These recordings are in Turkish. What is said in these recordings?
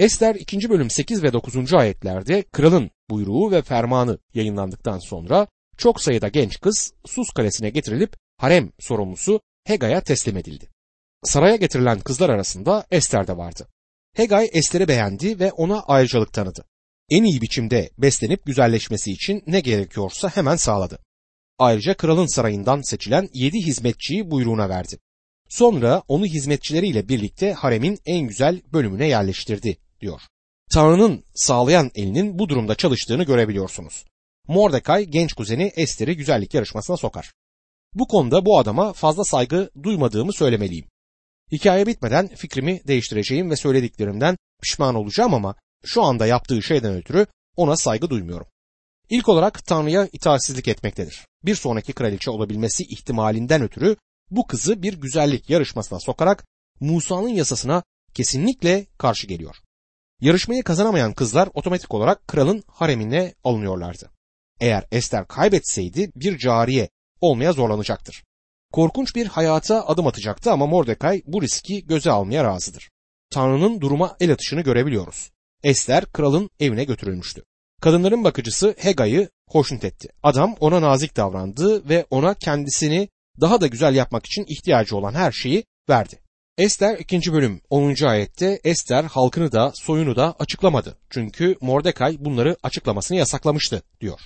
Ester 2. bölüm 8 ve 9. ayetlerde kralın buyruğu ve fermanı yayınlandıktan sonra çok sayıda genç kız Sus kalesine getirilip harem sorumlusu Hega'ya teslim edildi. Saraya getirilen kızlar arasında Ester de vardı. Hegay Ester'i beğendi ve ona ayrıcalık tanıdı. En iyi biçimde beslenip güzelleşmesi için ne gerekiyorsa hemen sağladı. Ayrıca kralın sarayından seçilen yedi hizmetçiyi buyruğuna verdi. Sonra onu hizmetçileriyle birlikte haremin en güzel bölümüne yerleştirdi, diyor. Tanrı'nın sağlayan elinin bu durumda çalıştığını görebiliyorsunuz. Mordecai genç kuzeni Ester'i güzellik yarışmasına sokar. Bu konuda bu adama fazla saygı duymadığımı söylemeliyim. Hikaye bitmeden fikrimi değiştireceğim ve söylediklerimden pişman olacağım ama şu anda yaptığı şeyden ötürü ona saygı duymuyorum. İlk olarak Tanrı'ya itaatsizlik etmektedir. Bir sonraki kraliçe olabilmesi ihtimalinden ötürü bu kızı bir güzellik yarışmasına sokarak Musa'nın yasasına kesinlikle karşı geliyor. Yarışmayı kazanamayan kızlar otomatik olarak kralın haremine alınıyorlardı. Eğer Ester kaybetseydi bir cariye olmaya zorlanacaktır. Korkunç bir hayata adım atacaktı ama Mordecai bu riski göze almaya razıdır. Tanrı'nın duruma el atışını görebiliyoruz. Ester kralın evine götürülmüştü. Kadınların bakıcısı Hega'yı hoşnut etti. Adam ona nazik davrandı ve ona kendisini daha da güzel yapmak için ihtiyacı olan her şeyi verdi. Ester 2. bölüm 10. ayette Ester halkını da soyunu da açıklamadı. Çünkü Mordecai bunları açıklamasını yasaklamıştı diyor.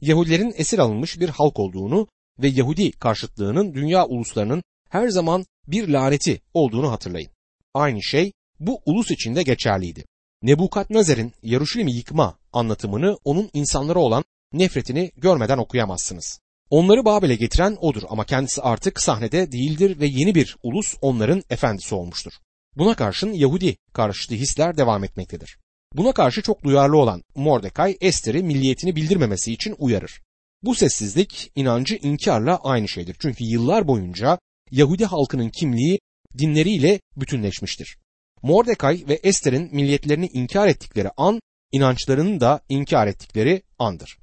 Yahudilerin esir alınmış bir halk olduğunu ve Yahudi karşıtlığının dünya uluslarının her zaman bir laneti olduğunu hatırlayın. Aynı şey bu ulus için de geçerliydi. Nebukadnezer'in Yaruşilim'i yıkma anlatımını onun insanlara olan nefretini görmeden okuyamazsınız. Onları Babel'e getiren odur ama kendisi artık sahnede değildir ve yeni bir ulus onların efendisi olmuştur. Buna karşın Yahudi karşıtı hisler devam etmektedir. Buna karşı çok duyarlı olan Mordecai Ester'i milliyetini bildirmemesi için uyarır. Bu sessizlik inancı inkarla aynı şeydir. Çünkü yıllar boyunca Yahudi halkının kimliği dinleriyle bütünleşmiştir. Mordecai ve Ester'in milliyetlerini inkar ettikleri an, inançlarını da inkar ettikleri andır.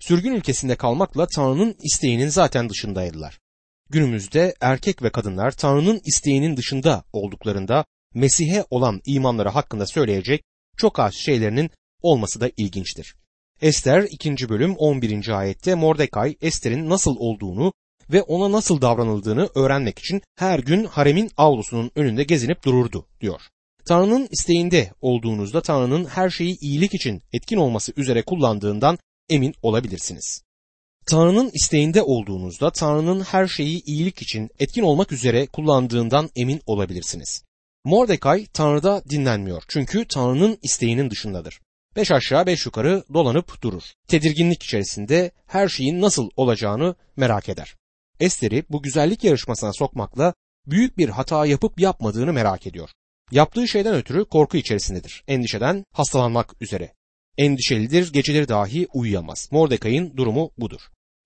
Sürgün ülkesinde kalmakla Tanrı'nın isteğinin zaten dışındaydılar. Günümüzde erkek ve kadınlar Tanrı'nın isteğinin dışında olduklarında Mesih'e olan imanları hakkında söyleyecek çok az şeylerinin olması da ilginçtir. Ester 2. bölüm 11. ayette Mordecai Ester'in nasıl olduğunu ve ona nasıl davranıldığını öğrenmek için her gün haremin avlusunun önünde gezinip dururdu diyor. Tanrı'nın isteğinde olduğunuzda Tanrı'nın her şeyi iyilik için etkin olması üzere kullandığından emin olabilirsiniz. Tanrı'nın isteğinde olduğunuzda Tanrı'nın her şeyi iyilik için etkin olmak üzere kullandığından emin olabilirsiniz. Mordecai Tanrı'da dinlenmiyor çünkü Tanrı'nın isteğinin dışındadır. Beş aşağı beş yukarı dolanıp durur. Tedirginlik içerisinde her şeyin nasıl olacağını merak eder. Ester'i bu güzellik yarışmasına sokmakla büyük bir hata yapıp yapmadığını merak ediyor. Yaptığı şeyden ötürü korku içerisindedir. Endişeden hastalanmak üzere. Endişelidir, geceleri dahi uyuyamaz. Mordecai'nin durumu budur.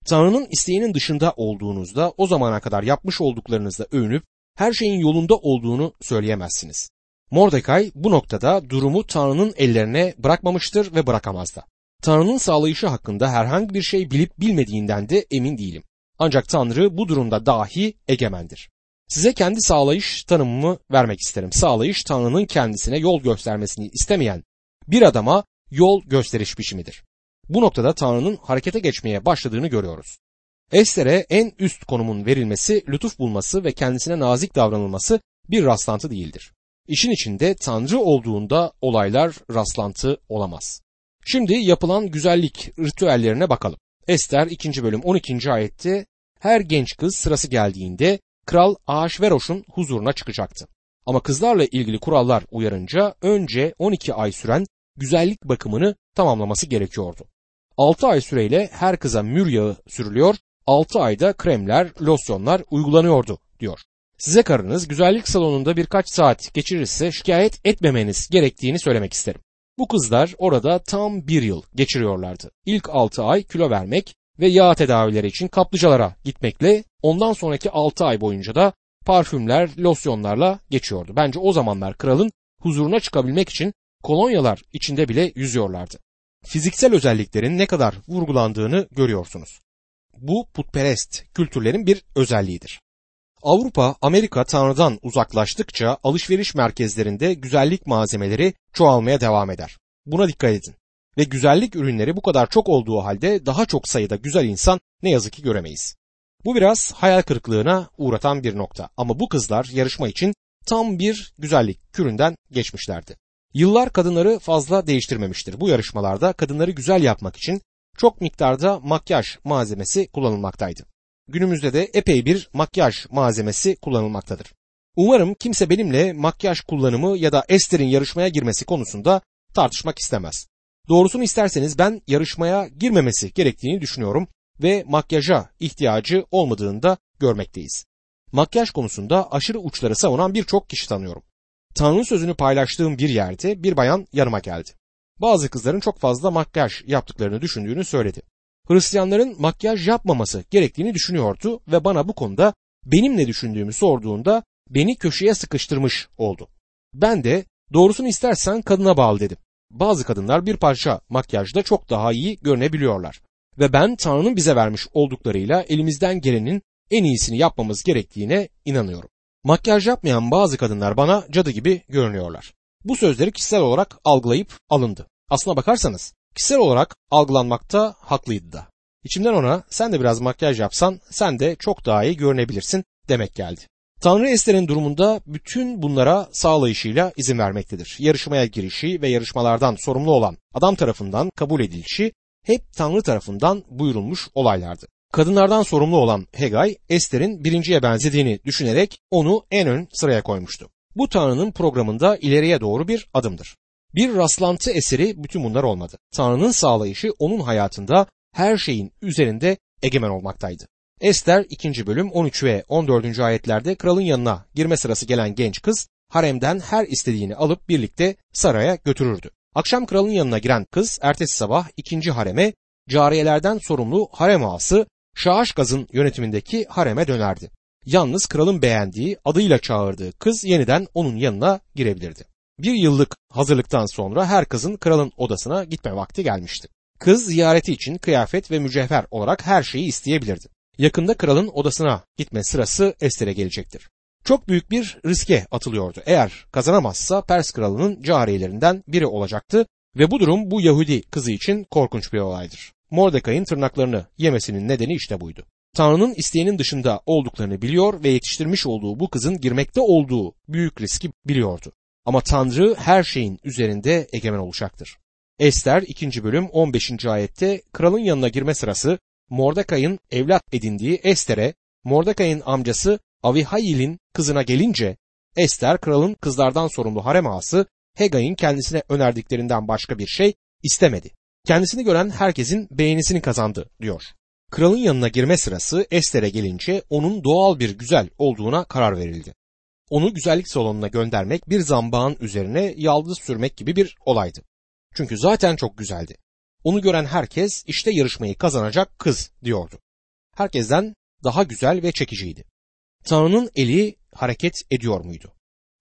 Tanrı'nın isteğinin dışında olduğunuzda o zamana kadar yapmış olduklarınızda övünüp her şeyin yolunda olduğunu söyleyemezsiniz. Mordecai bu noktada durumu Tanrı'nın ellerine bırakmamıştır ve bırakamaz da. Tanrı'nın sağlayışı hakkında herhangi bir şey bilip bilmediğinden de emin değilim. Ancak Tanrı bu durumda dahi egemendir. Size kendi sağlayış tanımımı vermek isterim. Sağlayış Tanrı'nın kendisine yol göstermesini istemeyen bir adama yol gösteriş biçimidir. Bu noktada Tanrı'nın harekete geçmeye başladığını görüyoruz. Ester'e en üst konumun verilmesi, lütuf bulması ve kendisine nazik davranılması bir rastlantı değildir. İşin içinde Tanrı olduğunda olaylar rastlantı olamaz. Şimdi yapılan güzellik ritüellerine bakalım. Ester 2. bölüm 12. ayette her genç kız sırası geldiğinde kral Ahasveroş'un huzuruna çıkacaktı. Ama kızlarla ilgili kurallar uyarınca önce 12 ay süren güzellik bakımını tamamlaması gerekiyordu. 6 ay süreyle her kıza mür yağı sürülüyor, 6 ayda kremler, losyonlar uygulanıyordu diyor. Size karınız güzellik salonunda birkaç saat geçirirse şikayet etmemeniz gerektiğini söylemek isterim. Bu kızlar orada tam bir yıl geçiriyorlardı. İlk 6 ay kilo vermek ve yağ tedavileri için kaplıcalara gitmekle ondan sonraki 6 ay boyunca da parfümler, losyonlarla geçiyordu. Bence o zamanlar kralın huzuruna çıkabilmek için kolonyalar içinde bile yüzüyorlardı. Fiziksel özelliklerin ne kadar vurgulandığını görüyorsunuz. Bu putperest kültürlerin bir özelliğidir. Avrupa, Amerika Tanrı'dan uzaklaştıkça alışveriş merkezlerinde güzellik malzemeleri çoğalmaya devam eder. Buna dikkat edin. Ve güzellik ürünleri bu kadar çok olduğu halde daha çok sayıda güzel insan ne yazık ki göremeyiz. Bu biraz hayal kırıklığına uğratan bir nokta ama bu kızlar yarışma için tam bir güzellik küründen geçmişlerdi. Yıllar kadınları fazla değiştirmemiştir. Bu yarışmalarda kadınları güzel yapmak için çok miktarda makyaj malzemesi kullanılmaktaydı. Günümüzde de epey bir makyaj malzemesi kullanılmaktadır. Umarım kimse benimle makyaj kullanımı ya da Esther'in yarışmaya girmesi konusunda tartışmak istemez. Doğrusunu isterseniz ben yarışmaya girmemesi gerektiğini düşünüyorum ve makyaja ihtiyacı olmadığını da görmekteyiz. Makyaj konusunda aşırı uçları savunan birçok kişi tanıyorum. Tanrı'nın sözünü paylaştığım bir yerde bir bayan yanıma geldi. Bazı kızların çok fazla makyaj yaptıklarını düşündüğünü söyledi. Hristiyanların makyaj yapmaması gerektiğini düşünüyordu ve bana bu konuda benim ne düşündüğümü sorduğunda beni köşeye sıkıştırmış oldu. Ben de doğrusunu istersen kadına bağlı dedim. Bazı kadınlar bir parça makyajda çok daha iyi görünebiliyorlar. Ve ben Tanrı'nın bize vermiş olduklarıyla elimizden gelenin en iyisini yapmamız gerektiğine inanıyorum. Makyaj yapmayan bazı kadınlar bana cadı gibi görünüyorlar. Bu sözleri kişisel olarak algılayıp alındı. Aslına bakarsanız kişisel olarak algılanmakta haklıydı da. İçimden ona sen de biraz makyaj yapsan sen de çok daha iyi görünebilirsin demek geldi. Tanrı Ester'in durumunda bütün bunlara sağlayışıyla izin vermektedir. Yarışmaya girişi ve yarışmalardan sorumlu olan adam tarafından kabul edilişi hep Tanrı tarafından buyurulmuş olaylardı. Kadınlardan sorumlu olan Hegay, Ester'in birinciye benzediğini düşünerek onu en ön sıraya koymuştu. Bu Tanrı'nın programında ileriye doğru bir adımdır. Bir rastlantı eseri bütün bunlar olmadı. Tanrı'nın sağlayışı onun hayatında her şeyin üzerinde egemen olmaktaydı. Ester 2. bölüm 13 ve 14. ayetlerde kralın yanına girme sırası gelen genç kız haremden her istediğini alıp birlikte saraya götürürdü. Akşam kralın yanına giren kız ertesi sabah ikinci hareme cariyelerden sorumlu harem ağası Şaaşgaz'ın yönetimindeki hareme dönerdi. Yalnız kralın beğendiği, adıyla çağırdığı kız yeniden onun yanına girebilirdi. Bir yıllık hazırlıktan sonra her kızın kralın odasına gitme vakti gelmişti. Kız ziyareti için kıyafet ve mücevher olarak her şeyi isteyebilirdi. Yakında kralın odasına gitme sırası Ester'e gelecektir. Çok büyük bir riske atılıyordu. Eğer kazanamazsa Pers kralının cariyelerinden biri olacaktı ve bu durum bu Yahudi kızı için korkunç bir olaydır. Mordekai'nin tırnaklarını yemesinin nedeni işte buydu. Tanrı'nın isteğinin dışında olduklarını biliyor ve yetiştirmiş olduğu bu kızın girmekte olduğu büyük riski biliyordu. Ama Tanrı her şeyin üzerinde egemen olacaktır. Ester 2. bölüm 15. ayette kralın yanına girme sırası Mordekai'nin evlat edindiği Ester'e Mordekai'nin amcası Avihayil'in kızına gelince Ester kralın kızlardan sorumlu harem ağası Hegay'in kendisine önerdiklerinden başka bir şey istemedi. Kendisini gören herkesin beğenisini kazandı diyor. Kralın yanına girme sırası Ester'e gelince onun doğal bir güzel olduğuna karar verildi. Onu güzellik salonuna göndermek bir zambağın üzerine yaldız sürmek gibi bir olaydı. Çünkü zaten çok güzeldi. Onu gören herkes işte yarışmayı kazanacak kız diyordu. Herkesten daha güzel ve çekiciydi. Tanrı'nın eli hareket ediyor muydu?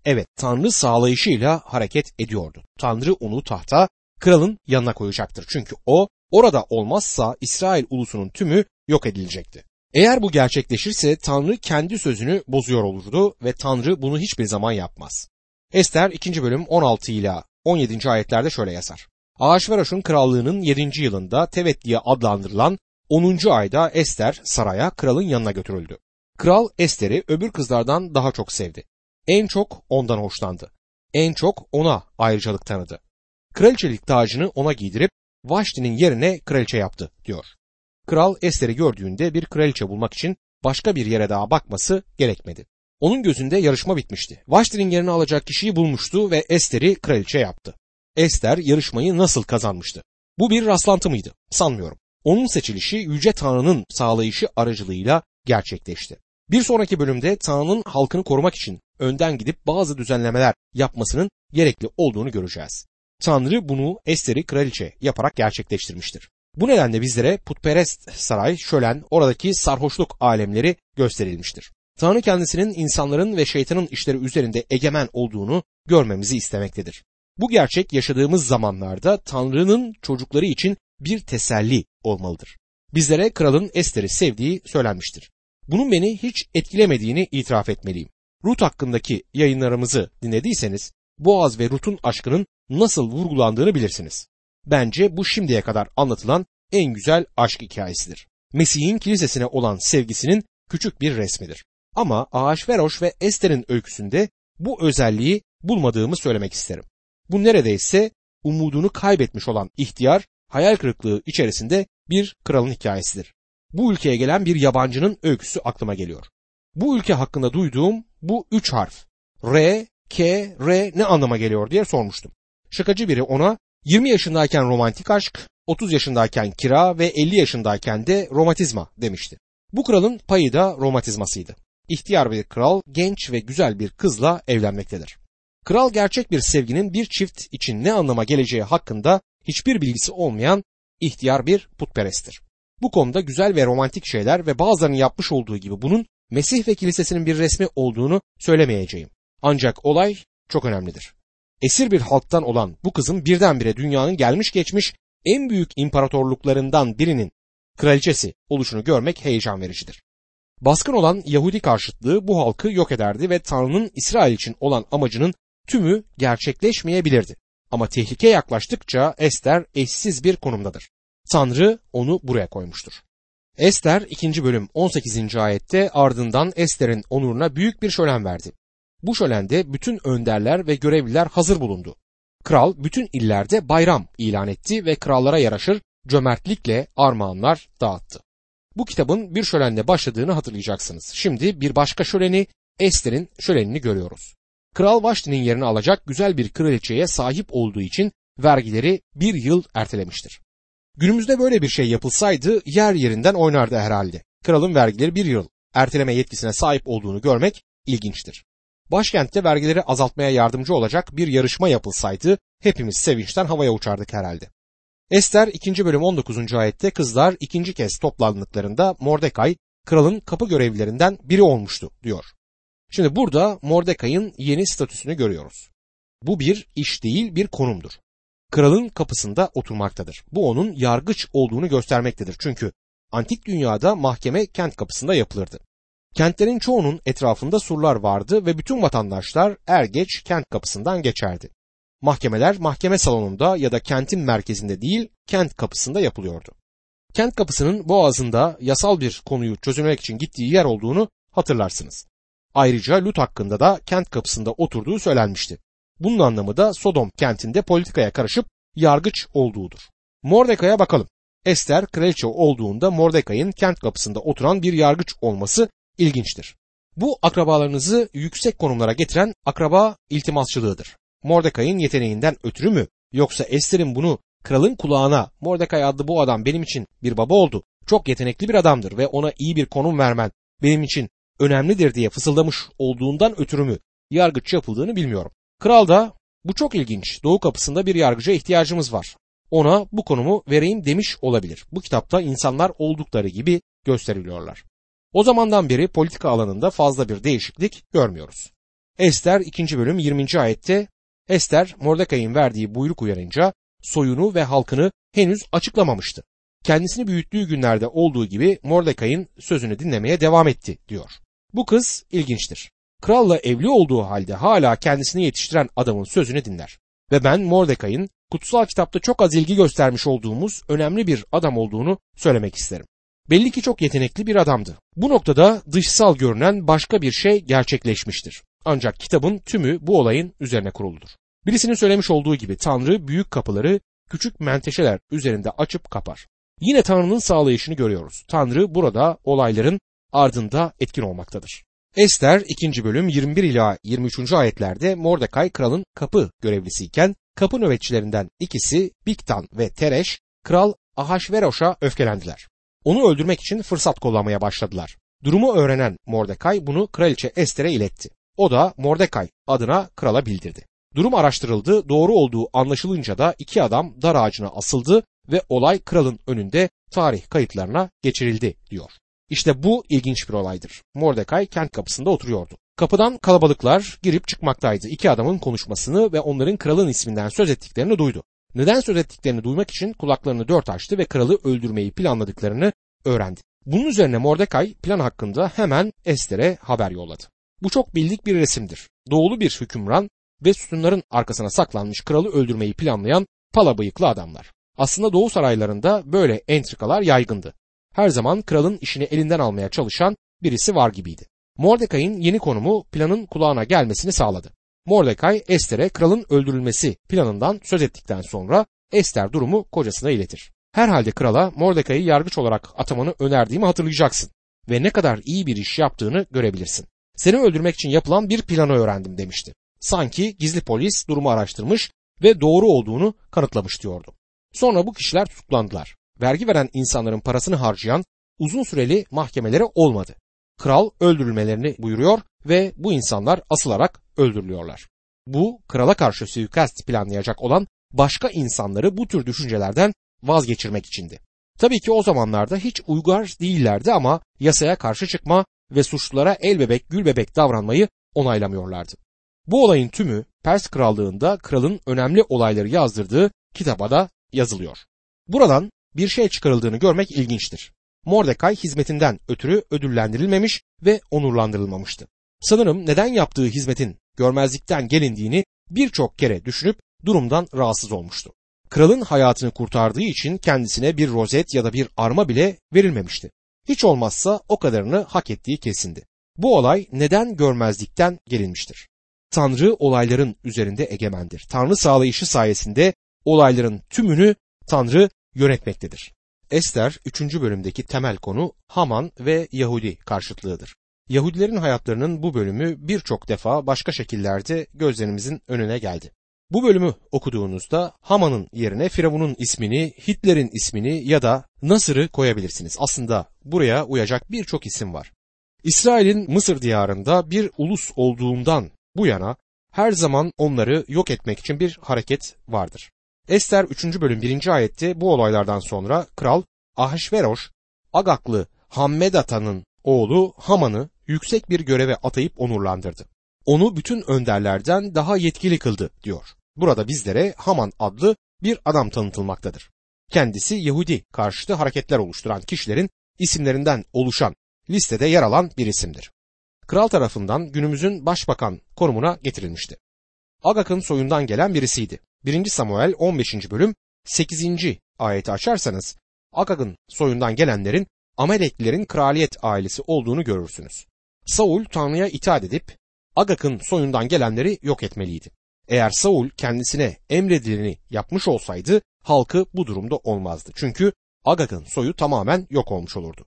Evet, Tanrı sağlayışıyla hareket ediyordu. Tanrı onu tahta kralın yanına koyacaktır. Çünkü o orada olmazsa İsrail ulusunun tümü yok edilecekti. Eğer bu gerçekleşirse Tanrı kendi sözünü bozuyor olurdu ve Tanrı bunu hiçbir zaman yapmaz. Ester 2. bölüm 16 ile 17. ayetlerde şöyle yazar. Ahasveroş'un krallığının 7. yılında Tevet diye adlandırılan 10. ayda Ester saraya kralın yanına götürüldü. Kral Ester'i öbür kızlardan daha çok sevdi. En çok ondan hoşlandı. En çok ona ayrıcalık tanıdı kraliçelik tacını ona giydirip Vaşti'nin yerine kraliçe yaptı diyor. Kral Ester'i gördüğünde bir kraliçe bulmak için başka bir yere daha bakması gerekmedi. Onun gözünde yarışma bitmişti. Vaşti'nin yerini alacak kişiyi bulmuştu ve Ester'i kraliçe yaptı. Ester yarışmayı nasıl kazanmıştı? Bu bir rastlantı mıydı? Sanmıyorum. Onun seçilişi Yüce Tanrı'nın sağlayışı aracılığıyla gerçekleşti. Bir sonraki bölümde Tanrı'nın halkını korumak için önden gidip bazı düzenlemeler yapmasının gerekli olduğunu göreceğiz. Tanrı bunu Ester'i kraliçe yaparak gerçekleştirmiştir. Bu nedenle bizlere putperest saray, şölen, oradaki sarhoşluk alemleri gösterilmiştir. Tanrı kendisinin insanların ve şeytanın işleri üzerinde egemen olduğunu görmemizi istemektedir. Bu gerçek yaşadığımız zamanlarda Tanrı'nın çocukları için bir teselli olmalıdır. Bizlere kralın Ester'i sevdiği söylenmiştir. Bunun beni hiç etkilemediğini itiraf etmeliyim. Rut hakkındaki yayınlarımızı dinlediyseniz Boğaz ve Rut'un aşkının nasıl vurgulandığını bilirsiniz. Bence bu şimdiye kadar anlatılan en güzel aşk hikayesidir. Mesih'in kilisesine olan sevgisinin küçük bir resmidir. Ama Ahasveroş ve Ester'in öyküsünde bu özelliği bulmadığımı söylemek isterim. Bu neredeyse umudunu kaybetmiş olan ihtiyar hayal kırıklığı içerisinde bir kralın hikayesidir. Bu ülkeye gelen bir yabancının öyküsü aklıma geliyor. Bu ülke hakkında duyduğum bu üç harf R, K, R ne anlama geliyor diye sormuştum. Şakacı biri ona 20 yaşındayken romantik aşk, 30 yaşındayken kira ve 50 yaşındayken de romatizma demişti. Bu kralın payı da romatizmasıydı. İhtiyar bir kral genç ve güzel bir kızla evlenmektedir. Kral gerçek bir sevginin bir çift için ne anlama geleceği hakkında hiçbir bilgisi olmayan ihtiyar bir putperesttir. Bu konuda güzel ve romantik şeyler ve bazılarının yapmış olduğu gibi bunun Mesih ve kilisesinin bir resmi olduğunu söylemeyeceğim. Ancak olay çok önemlidir. Esir bir halktan olan bu kızın birdenbire dünyanın gelmiş geçmiş en büyük imparatorluklarından birinin kraliçesi oluşunu görmek heyecan vericidir. Baskın olan Yahudi karşıtlığı bu halkı yok ederdi ve Tanrı'nın İsrail için olan amacının tümü gerçekleşmeyebilirdi. Ama tehlike yaklaştıkça Ester eşsiz bir konumdadır. Tanrı onu buraya koymuştur. Ester 2. bölüm 18. ayette ardından Ester'in onuruna büyük bir şölen verdi. Bu şölende bütün önderler ve görevliler hazır bulundu. Kral bütün illerde bayram ilan etti ve krallara yaraşır cömertlikle armağanlar dağıttı. Bu kitabın bir şölenle başladığını hatırlayacaksınız. Şimdi bir başka şöleni Ester'in şölenini görüyoruz. Kral Vaşti'nin yerini alacak güzel bir kraliçeye sahip olduğu için vergileri bir yıl ertelemiştir. Günümüzde böyle bir şey yapılsaydı yer yerinden oynardı herhalde. Kralın vergileri bir yıl erteleme yetkisine sahip olduğunu görmek ilginçtir. Başkentte vergileri azaltmaya yardımcı olacak bir yarışma yapılsaydı hepimiz sevinçten havaya uçardık herhalde. Ester 2. bölüm 19. ayette kızlar ikinci kez toplandıklarında Mordekay kralın kapı görevlilerinden biri olmuştu diyor. Şimdi burada Mordekay'ın yeni statüsünü görüyoruz. Bu bir iş değil bir konumdur. Kralın kapısında oturmaktadır. Bu onun yargıç olduğunu göstermektedir. Çünkü antik dünyada mahkeme kent kapısında yapılırdı. Kentlerin çoğunun etrafında surlar vardı ve bütün vatandaşlar er geç kent kapısından geçerdi. Mahkemeler mahkeme salonunda ya da kentin merkezinde değil kent kapısında yapılıyordu. Kent kapısının boğazında yasal bir konuyu çözülmek için gittiği yer olduğunu hatırlarsınız. Ayrıca Lut hakkında da kent kapısında oturduğu söylenmişti. Bunun anlamı da Sodom kentinde politikaya karışıp yargıç olduğudur. Mordekai'ye bakalım. Ester kraliçe olduğunda Mordekai'nin kent kapısında oturan bir yargıç olması ilginçtir. Bu akrabalarınızı yüksek konumlara getiren akraba iltimasçılığıdır. Mordekai'nin yeteneğinden ötürü mü yoksa Ester'in bunu kralın kulağına Mordekai adlı bu adam benim için bir baba oldu. Çok yetenekli bir adamdır ve ona iyi bir konum vermen benim için önemlidir diye fısıldamış olduğundan ötürü mü yargıç yapıldığını bilmiyorum. Kral da bu çok ilginç. Doğu kapısında bir yargıca ihtiyacımız var. Ona bu konumu vereyim demiş olabilir. Bu kitapta insanlar oldukları gibi gösteriliyorlar. O zamandan beri politika alanında fazla bir değişiklik görmüyoruz. Ester 2. bölüm 20. ayette Ester Mordekai'nin verdiği buyruk uyarınca soyunu ve halkını henüz açıklamamıştı. Kendisini büyüttüğü günlerde olduğu gibi Mordekai'nin sözünü dinlemeye devam etti diyor. Bu kız ilginçtir. Kralla evli olduğu halde hala kendisini yetiştiren adamın sözünü dinler. Ve ben Mordekai'nin kutsal kitapta çok az ilgi göstermiş olduğumuz önemli bir adam olduğunu söylemek isterim. Belli ki çok yetenekli bir adamdı. Bu noktada dışsal görünen başka bir şey gerçekleşmiştir. Ancak kitabın tümü bu olayın üzerine kuruludur. Birisinin söylemiş olduğu gibi Tanrı büyük kapıları küçük menteşeler üzerinde açıp kapar. Yine Tanrı'nın sağlayışını görüyoruz. Tanrı burada olayların ardında etkin olmaktadır. Ester 2. bölüm 21 ila 23. ayetlerde Mordekay kralın kapı görevlisiyken kapı nöbetçilerinden ikisi Biktan ve Tereş kral Ahasveroş'a öfkelendiler. Onu öldürmek için fırsat kullanmaya başladılar. Durumu öğrenen Mordekay bunu kraliçe Ester'e iletti. O da Mordekay adına krala bildirdi. Durum araştırıldı, doğru olduğu anlaşılınca da iki adam dar ağacına asıldı ve olay kralın önünde tarih kayıtlarına geçirildi diyor. İşte bu ilginç bir olaydır. Mordecai kent kapısında oturuyordu. Kapıdan kalabalıklar girip çıkmaktaydı. İki adamın konuşmasını ve onların kralın isminden söz ettiklerini duydu. Neden söz ettiklerini duymak için kulaklarını dört açtı ve kralı öldürmeyi planladıklarını öğrendi. Bunun üzerine Mordekay plan hakkında hemen Ester'e haber yolladı. Bu çok bildik bir resimdir. Doğulu bir hükümran ve sütunların arkasına saklanmış kralı öldürmeyi planlayan pala bıyıklı adamlar. Aslında Doğu saraylarında böyle entrikalar yaygındı. Her zaman kralın işini elinden almaya çalışan birisi var gibiydi. Mordekai'nin yeni konumu planın kulağına gelmesini sağladı. Mordecai Ester'e kralın öldürülmesi planından söz ettikten sonra Ester durumu kocasına iletir. Herhalde krala Mordecai'yi yargıç olarak atamanı önerdiğimi hatırlayacaksın ve ne kadar iyi bir iş yaptığını görebilirsin. Seni öldürmek için yapılan bir planı öğrendim demişti. Sanki gizli polis durumu araştırmış ve doğru olduğunu kanıtlamış diyordu. Sonra bu kişiler tutuklandılar. Vergi veren insanların parasını harcayan uzun süreli mahkemeleri olmadı. Kral öldürülmelerini buyuruyor ve bu insanlar asılarak öldürülüyorlar. Bu krala karşı suikast planlayacak olan başka insanları bu tür düşüncelerden vazgeçirmek içindi. Tabii ki o zamanlarda hiç uygar değillerdi ama yasaya karşı çıkma ve suçlulara el bebek gül bebek davranmayı onaylamıyorlardı. Bu olayın tümü Pers krallığında kralın önemli olayları yazdırdığı kitaba da yazılıyor. Buradan bir şey çıkarıldığını görmek ilginçtir. Mordecai hizmetinden ötürü ödüllendirilmemiş ve onurlandırılmamıştı. Sanırım neden yaptığı hizmetin görmezlikten gelindiğini birçok kere düşünüp durumdan rahatsız olmuştu. Kralın hayatını kurtardığı için kendisine bir rozet ya da bir arma bile verilmemişti. Hiç olmazsa o kadarını hak ettiği kesindi. Bu olay neden görmezlikten gelinmiştir? Tanrı olayların üzerinde egemendir. Tanrı sağlayışı sayesinde olayların tümünü Tanrı yönetmektedir. Ester 3. bölümdeki temel konu Haman ve Yahudi karşıtlığıdır. Yahudilerin hayatlarının bu bölümü birçok defa başka şekillerde gözlerimizin önüne geldi. Bu bölümü okuduğunuzda Haman'ın yerine Firavun'un ismini, Hitler'in ismini ya da Nasır'ı koyabilirsiniz. Aslında buraya uyacak birçok isim var. İsrail'in Mısır diyarında bir ulus olduğundan bu yana her zaman onları yok etmek için bir hareket vardır. Ester 3. bölüm 1. ayette bu olaylardan sonra kral Ahşveroş Agaklı Hammedata'nın oğlu Haman'ı yüksek bir göreve atayıp onurlandırdı. Onu bütün önderlerden daha yetkili kıldı diyor. Burada bizlere Haman adlı bir adam tanıtılmaktadır. Kendisi Yahudi karşıtı hareketler oluşturan kişilerin isimlerinden oluşan listede yer alan bir isimdir. Kral tarafından günümüzün başbakan konumuna getirilmişti. Agak'ın soyundan gelen birisiydi. 1. Samuel 15. bölüm 8. ayeti açarsanız Agag'ın soyundan gelenlerin Amaleklilerin kraliyet ailesi olduğunu görürsünüz. Saul Tanrı'ya itaat edip Agak'ın soyundan gelenleri yok etmeliydi. Eğer Saul kendisine emredileni yapmış olsaydı halkı bu durumda olmazdı. Çünkü Agag'ın soyu tamamen yok olmuş olurdu.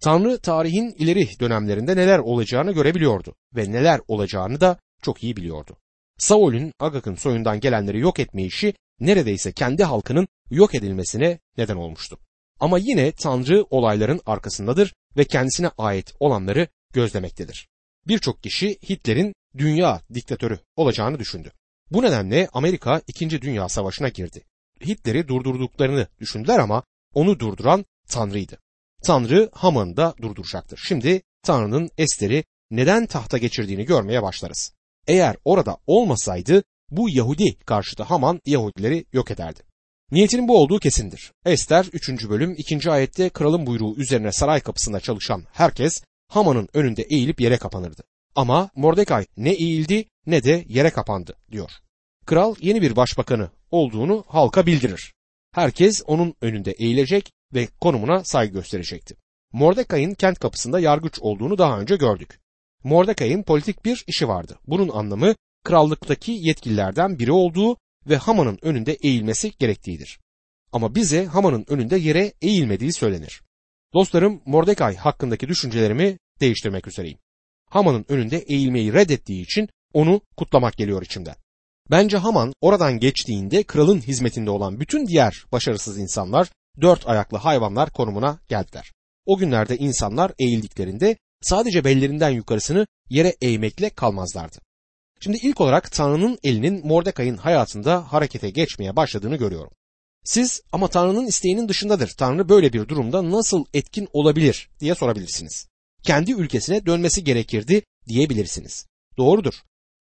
Tanrı tarihin ileri dönemlerinde neler olacağını görebiliyordu ve neler olacağını da çok iyi biliyordu. Saul'ün Agag'ın soyundan gelenleri yok etme işi neredeyse kendi halkının yok edilmesine neden olmuştu. Ama yine Tanrı olayların arkasındadır ve kendisine ait olanları gözlemektedir. Birçok kişi Hitler'in dünya diktatörü olacağını düşündü. Bu nedenle Amerika 2. Dünya Savaşı'na girdi. Hitler'i durdurduklarını düşündüler ama onu durduran Tanrı'ydı. Tanrı Haman'ı da durduracaktır. Şimdi Tanrı'nın Ester'i neden tahta geçirdiğini görmeye başlarız. Eğer orada olmasaydı bu Yahudi karşıtı Haman Yahudileri yok ederdi. Niyetinin bu olduğu kesindir. Ester 3. bölüm 2. ayette kralın buyruğu üzerine saray kapısında çalışan herkes Haman'ın önünde eğilip yere kapanırdı. Ama Mordecai ne eğildi ne de yere kapandı diyor. Kral yeni bir başbakanı olduğunu halka bildirir. Herkes onun önünde eğilecek ve konumuna saygı gösterecekti. Mordecai'nin kent kapısında yargıç olduğunu daha önce gördük. Mordecai'nin politik bir işi vardı. Bunun anlamı krallıktaki yetkililerden biri olduğu ve Haman'ın önünde eğilmesi gerektiğidir. Ama bize Haman'ın önünde yere eğilmediği söylenir. Dostlarım Mordecai hakkındaki düşüncelerimi değiştirmek üzereyim. Haman'ın önünde eğilmeyi reddettiği için onu kutlamak geliyor içimden. Bence Haman oradan geçtiğinde kralın hizmetinde olan bütün diğer başarısız insanlar dört ayaklı hayvanlar konumuna geldiler. O günlerde insanlar eğildiklerinde sadece bellerinden yukarısını yere eğmekle kalmazlardı. Şimdi ilk olarak Tanrı'nın elinin Mordekai'nin hayatında harekete geçmeye başladığını görüyorum. Siz ama Tanrı'nın isteğinin dışındadır. Tanrı böyle bir durumda nasıl etkin olabilir diye sorabilirsiniz. Kendi ülkesine dönmesi gerekirdi diyebilirsiniz. Doğrudur.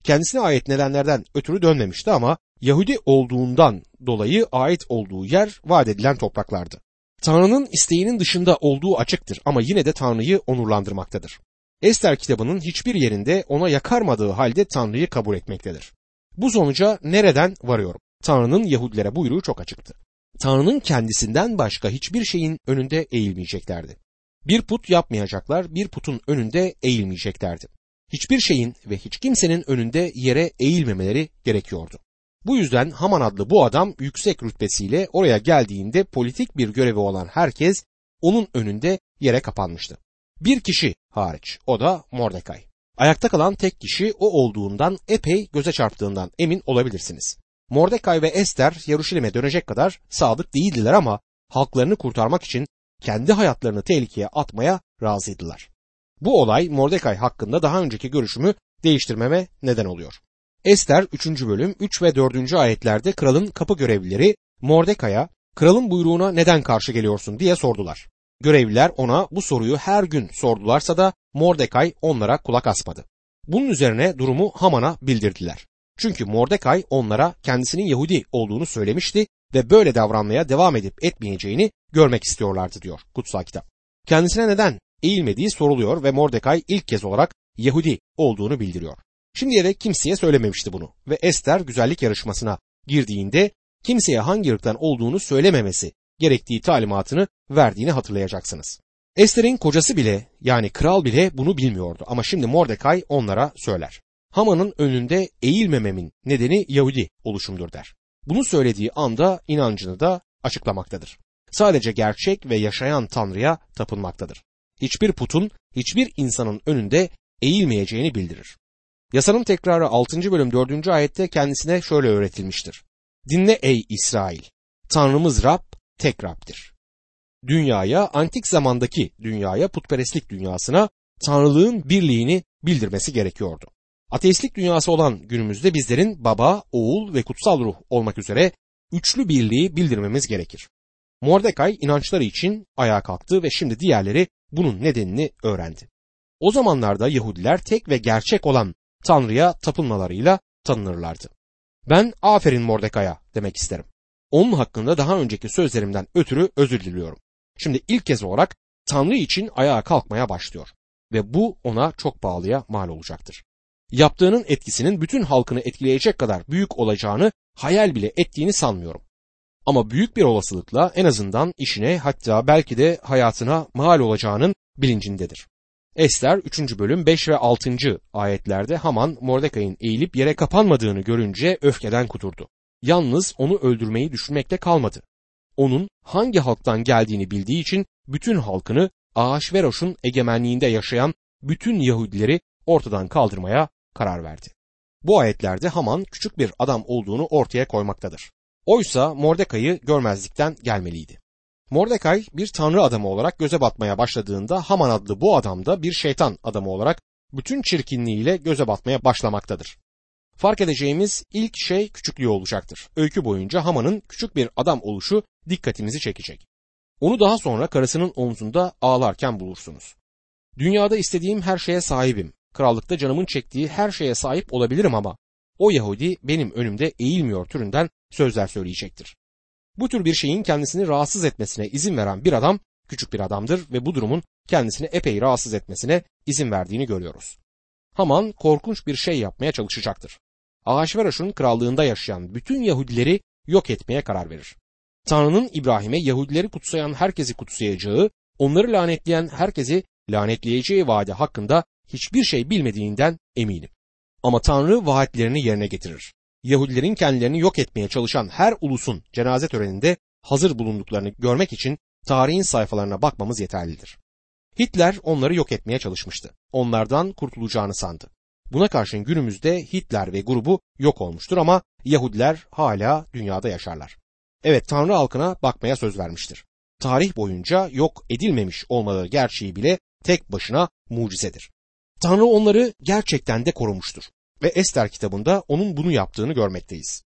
Kendisine ait nedenlerden ötürü dönmemişti ama Yahudi olduğundan dolayı ait olduğu yer vaat edilen topraklardı. Tanrı'nın isteğinin dışında olduğu açıktır ama yine de Tanrı'yı onurlandırmaktadır. Ester kitabının hiçbir yerinde ona yakarmadığı halde Tanrı'yı kabul etmektedir. Bu sonuca nereden varıyorum? Tanrı'nın Yahudilere buyruğu çok açıktı. Tanrı'nın kendisinden başka hiçbir şeyin önünde eğilmeyeceklerdi. Bir put yapmayacaklar, bir putun önünde eğilmeyeceklerdi. Hiçbir şeyin ve hiç kimsenin önünde yere eğilmemeleri gerekiyordu. Bu yüzden Haman adlı bu adam yüksek rütbesiyle oraya geldiğinde politik bir görevi olan herkes onun önünde yere kapanmıştı. Bir kişi hariç o da Mordekay. Ayakta kalan tek kişi o olduğundan epey göze çarptığından emin olabilirsiniz. Mordekay ve Ester Yaruşilim'e dönecek kadar sadık değildiler ama halklarını kurtarmak için kendi hayatlarını tehlikeye atmaya razıydılar. Bu olay Mordekay hakkında daha önceki görüşümü değiştirmeme neden oluyor. Ester 3. bölüm 3 ve 4. ayetlerde kralın kapı görevlileri Mordekay'a kralın buyruğuna neden karşı geliyorsun diye sordular. Görevliler ona bu soruyu her gün sordularsa da Mordekay onlara kulak asmadı. Bunun üzerine durumu Haman'a bildirdiler. Çünkü Mordekay onlara kendisinin Yahudi olduğunu söylemişti ve böyle davranmaya devam edip etmeyeceğini görmek istiyorlardı diyor kutsal kitap. Kendisine neden eğilmediği soruluyor ve Mordekay ilk kez olarak Yahudi olduğunu bildiriyor. Şimdiye dek kimseye söylememişti bunu ve Ester güzellik yarışmasına girdiğinde kimseye hangi ırktan olduğunu söylememesi gerektiği talimatını verdiğini hatırlayacaksınız. Ester'in kocası bile yani kral bile bunu bilmiyordu ama şimdi Mordekay onlara söyler. Haman'ın önünde eğilmememin nedeni Yahudi oluşumdur der. Bunu söylediği anda inancını da açıklamaktadır. Sadece gerçek ve yaşayan Tanrı'ya tapınmaktadır. Hiçbir putun, hiçbir insanın önünde eğilmeyeceğini bildirir. Yasanın tekrarı 6. bölüm 4. ayette kendisine şöyle öğretilmiştir. Dinle ey İsrail! Tanrımız Rab tek Rab'dir. Dünyaya, antik zamandaki dünyaya, putperestlik dünyasına Tanrılığın birliğini bildirmesi gerekiyordu. Ateistlik dünyası olan günümüzde bizlerin baba, oğul ve kutsal ruh olmak üzere üçlü birliği bildirmemiz gerekir. Mordekay inançları için ayağa kalktı ve şimdi diğerleri bunun nedenini öğrendi. O zamanlarda Yahudiler tek ve gerçek olan Tanrı'ya tapınmalarıyla tanınırlardı. Ben aferin Mordekay'a demek isterim. Onun hakkında daha önceki sözlerimden ötürü özür diliyorum. Şimdi ilk kez olarak Tanrı için ayağa kalkmaya başlıyor ve bu ona çok bağlıya mal olacaktır. Yaptığının etkisinin bütün halkını etkileyecek kadar büyük olacağını hayal bile ettiğini sanmıyorum. Ama büyük bir olasılıkla en azından işine hatta belki de hayatına mal olacağının bilincindedir. Ester 3. bölüm 5 ve 6. ayetlerde Haman Mordekai'nin eğilip yere kapanmadığını görünce öfkeden kuturdu. Yalnız onu öldürmeyi düşünmekle kalmadı. Onun hangi halktan geldiğini bildiği için bütün halkını Ahasveroş'un egemenliğinde yaşayan bütün Yahudileri ortadan kaldırmaya karar verdi. Bu ayetlerde Haman küçük bir adam olduğunu ortaya koymaktadır. Oysa Mordekai'yi görmezlikten gelmeliydi. Mordekay bir tanrı adamı olarak göze batmaya başladığında Haman adlı bu adam da bir şeytan adamı olarak bütün çirkinliğiyle göze batmaya başlamaktadır. Fark edeceğimiz ilk şey küçüklüğü olacaktır. Öykü boyunca Haman'ın küçük bir adam oluşu dikkatimizi çekecek. Onu daha sonra karısının omzunda ağlarken bulursunuz. Dünyada istediğim her şeye sahibim. Krallıkta canımın çektiği her şeye sahip olabilirim ama o Yahudi benim önümde eğilmiyor türünden sözler söyleyecektir. Bu tür bir şeyin kendisini rahatsız etmesine izin veren bir adam küçük bir adamdır ve bu durumun kendisini epey rahatsız etmesine izin verdiğini görüyoruz. Haman korkunç bir şey yapmaya çalışacaktır. Ahasveroş'un krallığında yaşayan bütün Yahudileri yok etmeye karar verir. Tanrı'nın İbrahim'e Yahudileri kutsayan herkesi kutsayacağı, onları lanetleyen herkesi lanetleyeceği vaadi hakkında hiçbir şey bilmediğinden eminim. Ama Tanrı vaatlerini yerine getirir. Yahudilerin kendilerini yok etmeye çalışan her ulusun cenaze töreninde hazır bulunduklarını görmek için tarihin sayfalarına bakmamız yeterlidir. Hitler onları yok etmeye çalışmıştı. Onlardan kurtulacağını sandı. Buna karşın günümüzde Hitler ve grubu yok olmuştur ama Yahudiler hala dünyada yaşarlar. Evet Tanrı halkına bakmaya söz vermiştir. Tarih boyunca yok edilmemiş olmaları gerçeği bile tek başına mucizedir. Tanrı onları gerçekten de korumuştur ve Ester kitabında onun bunu yaptığını görmekteyiz.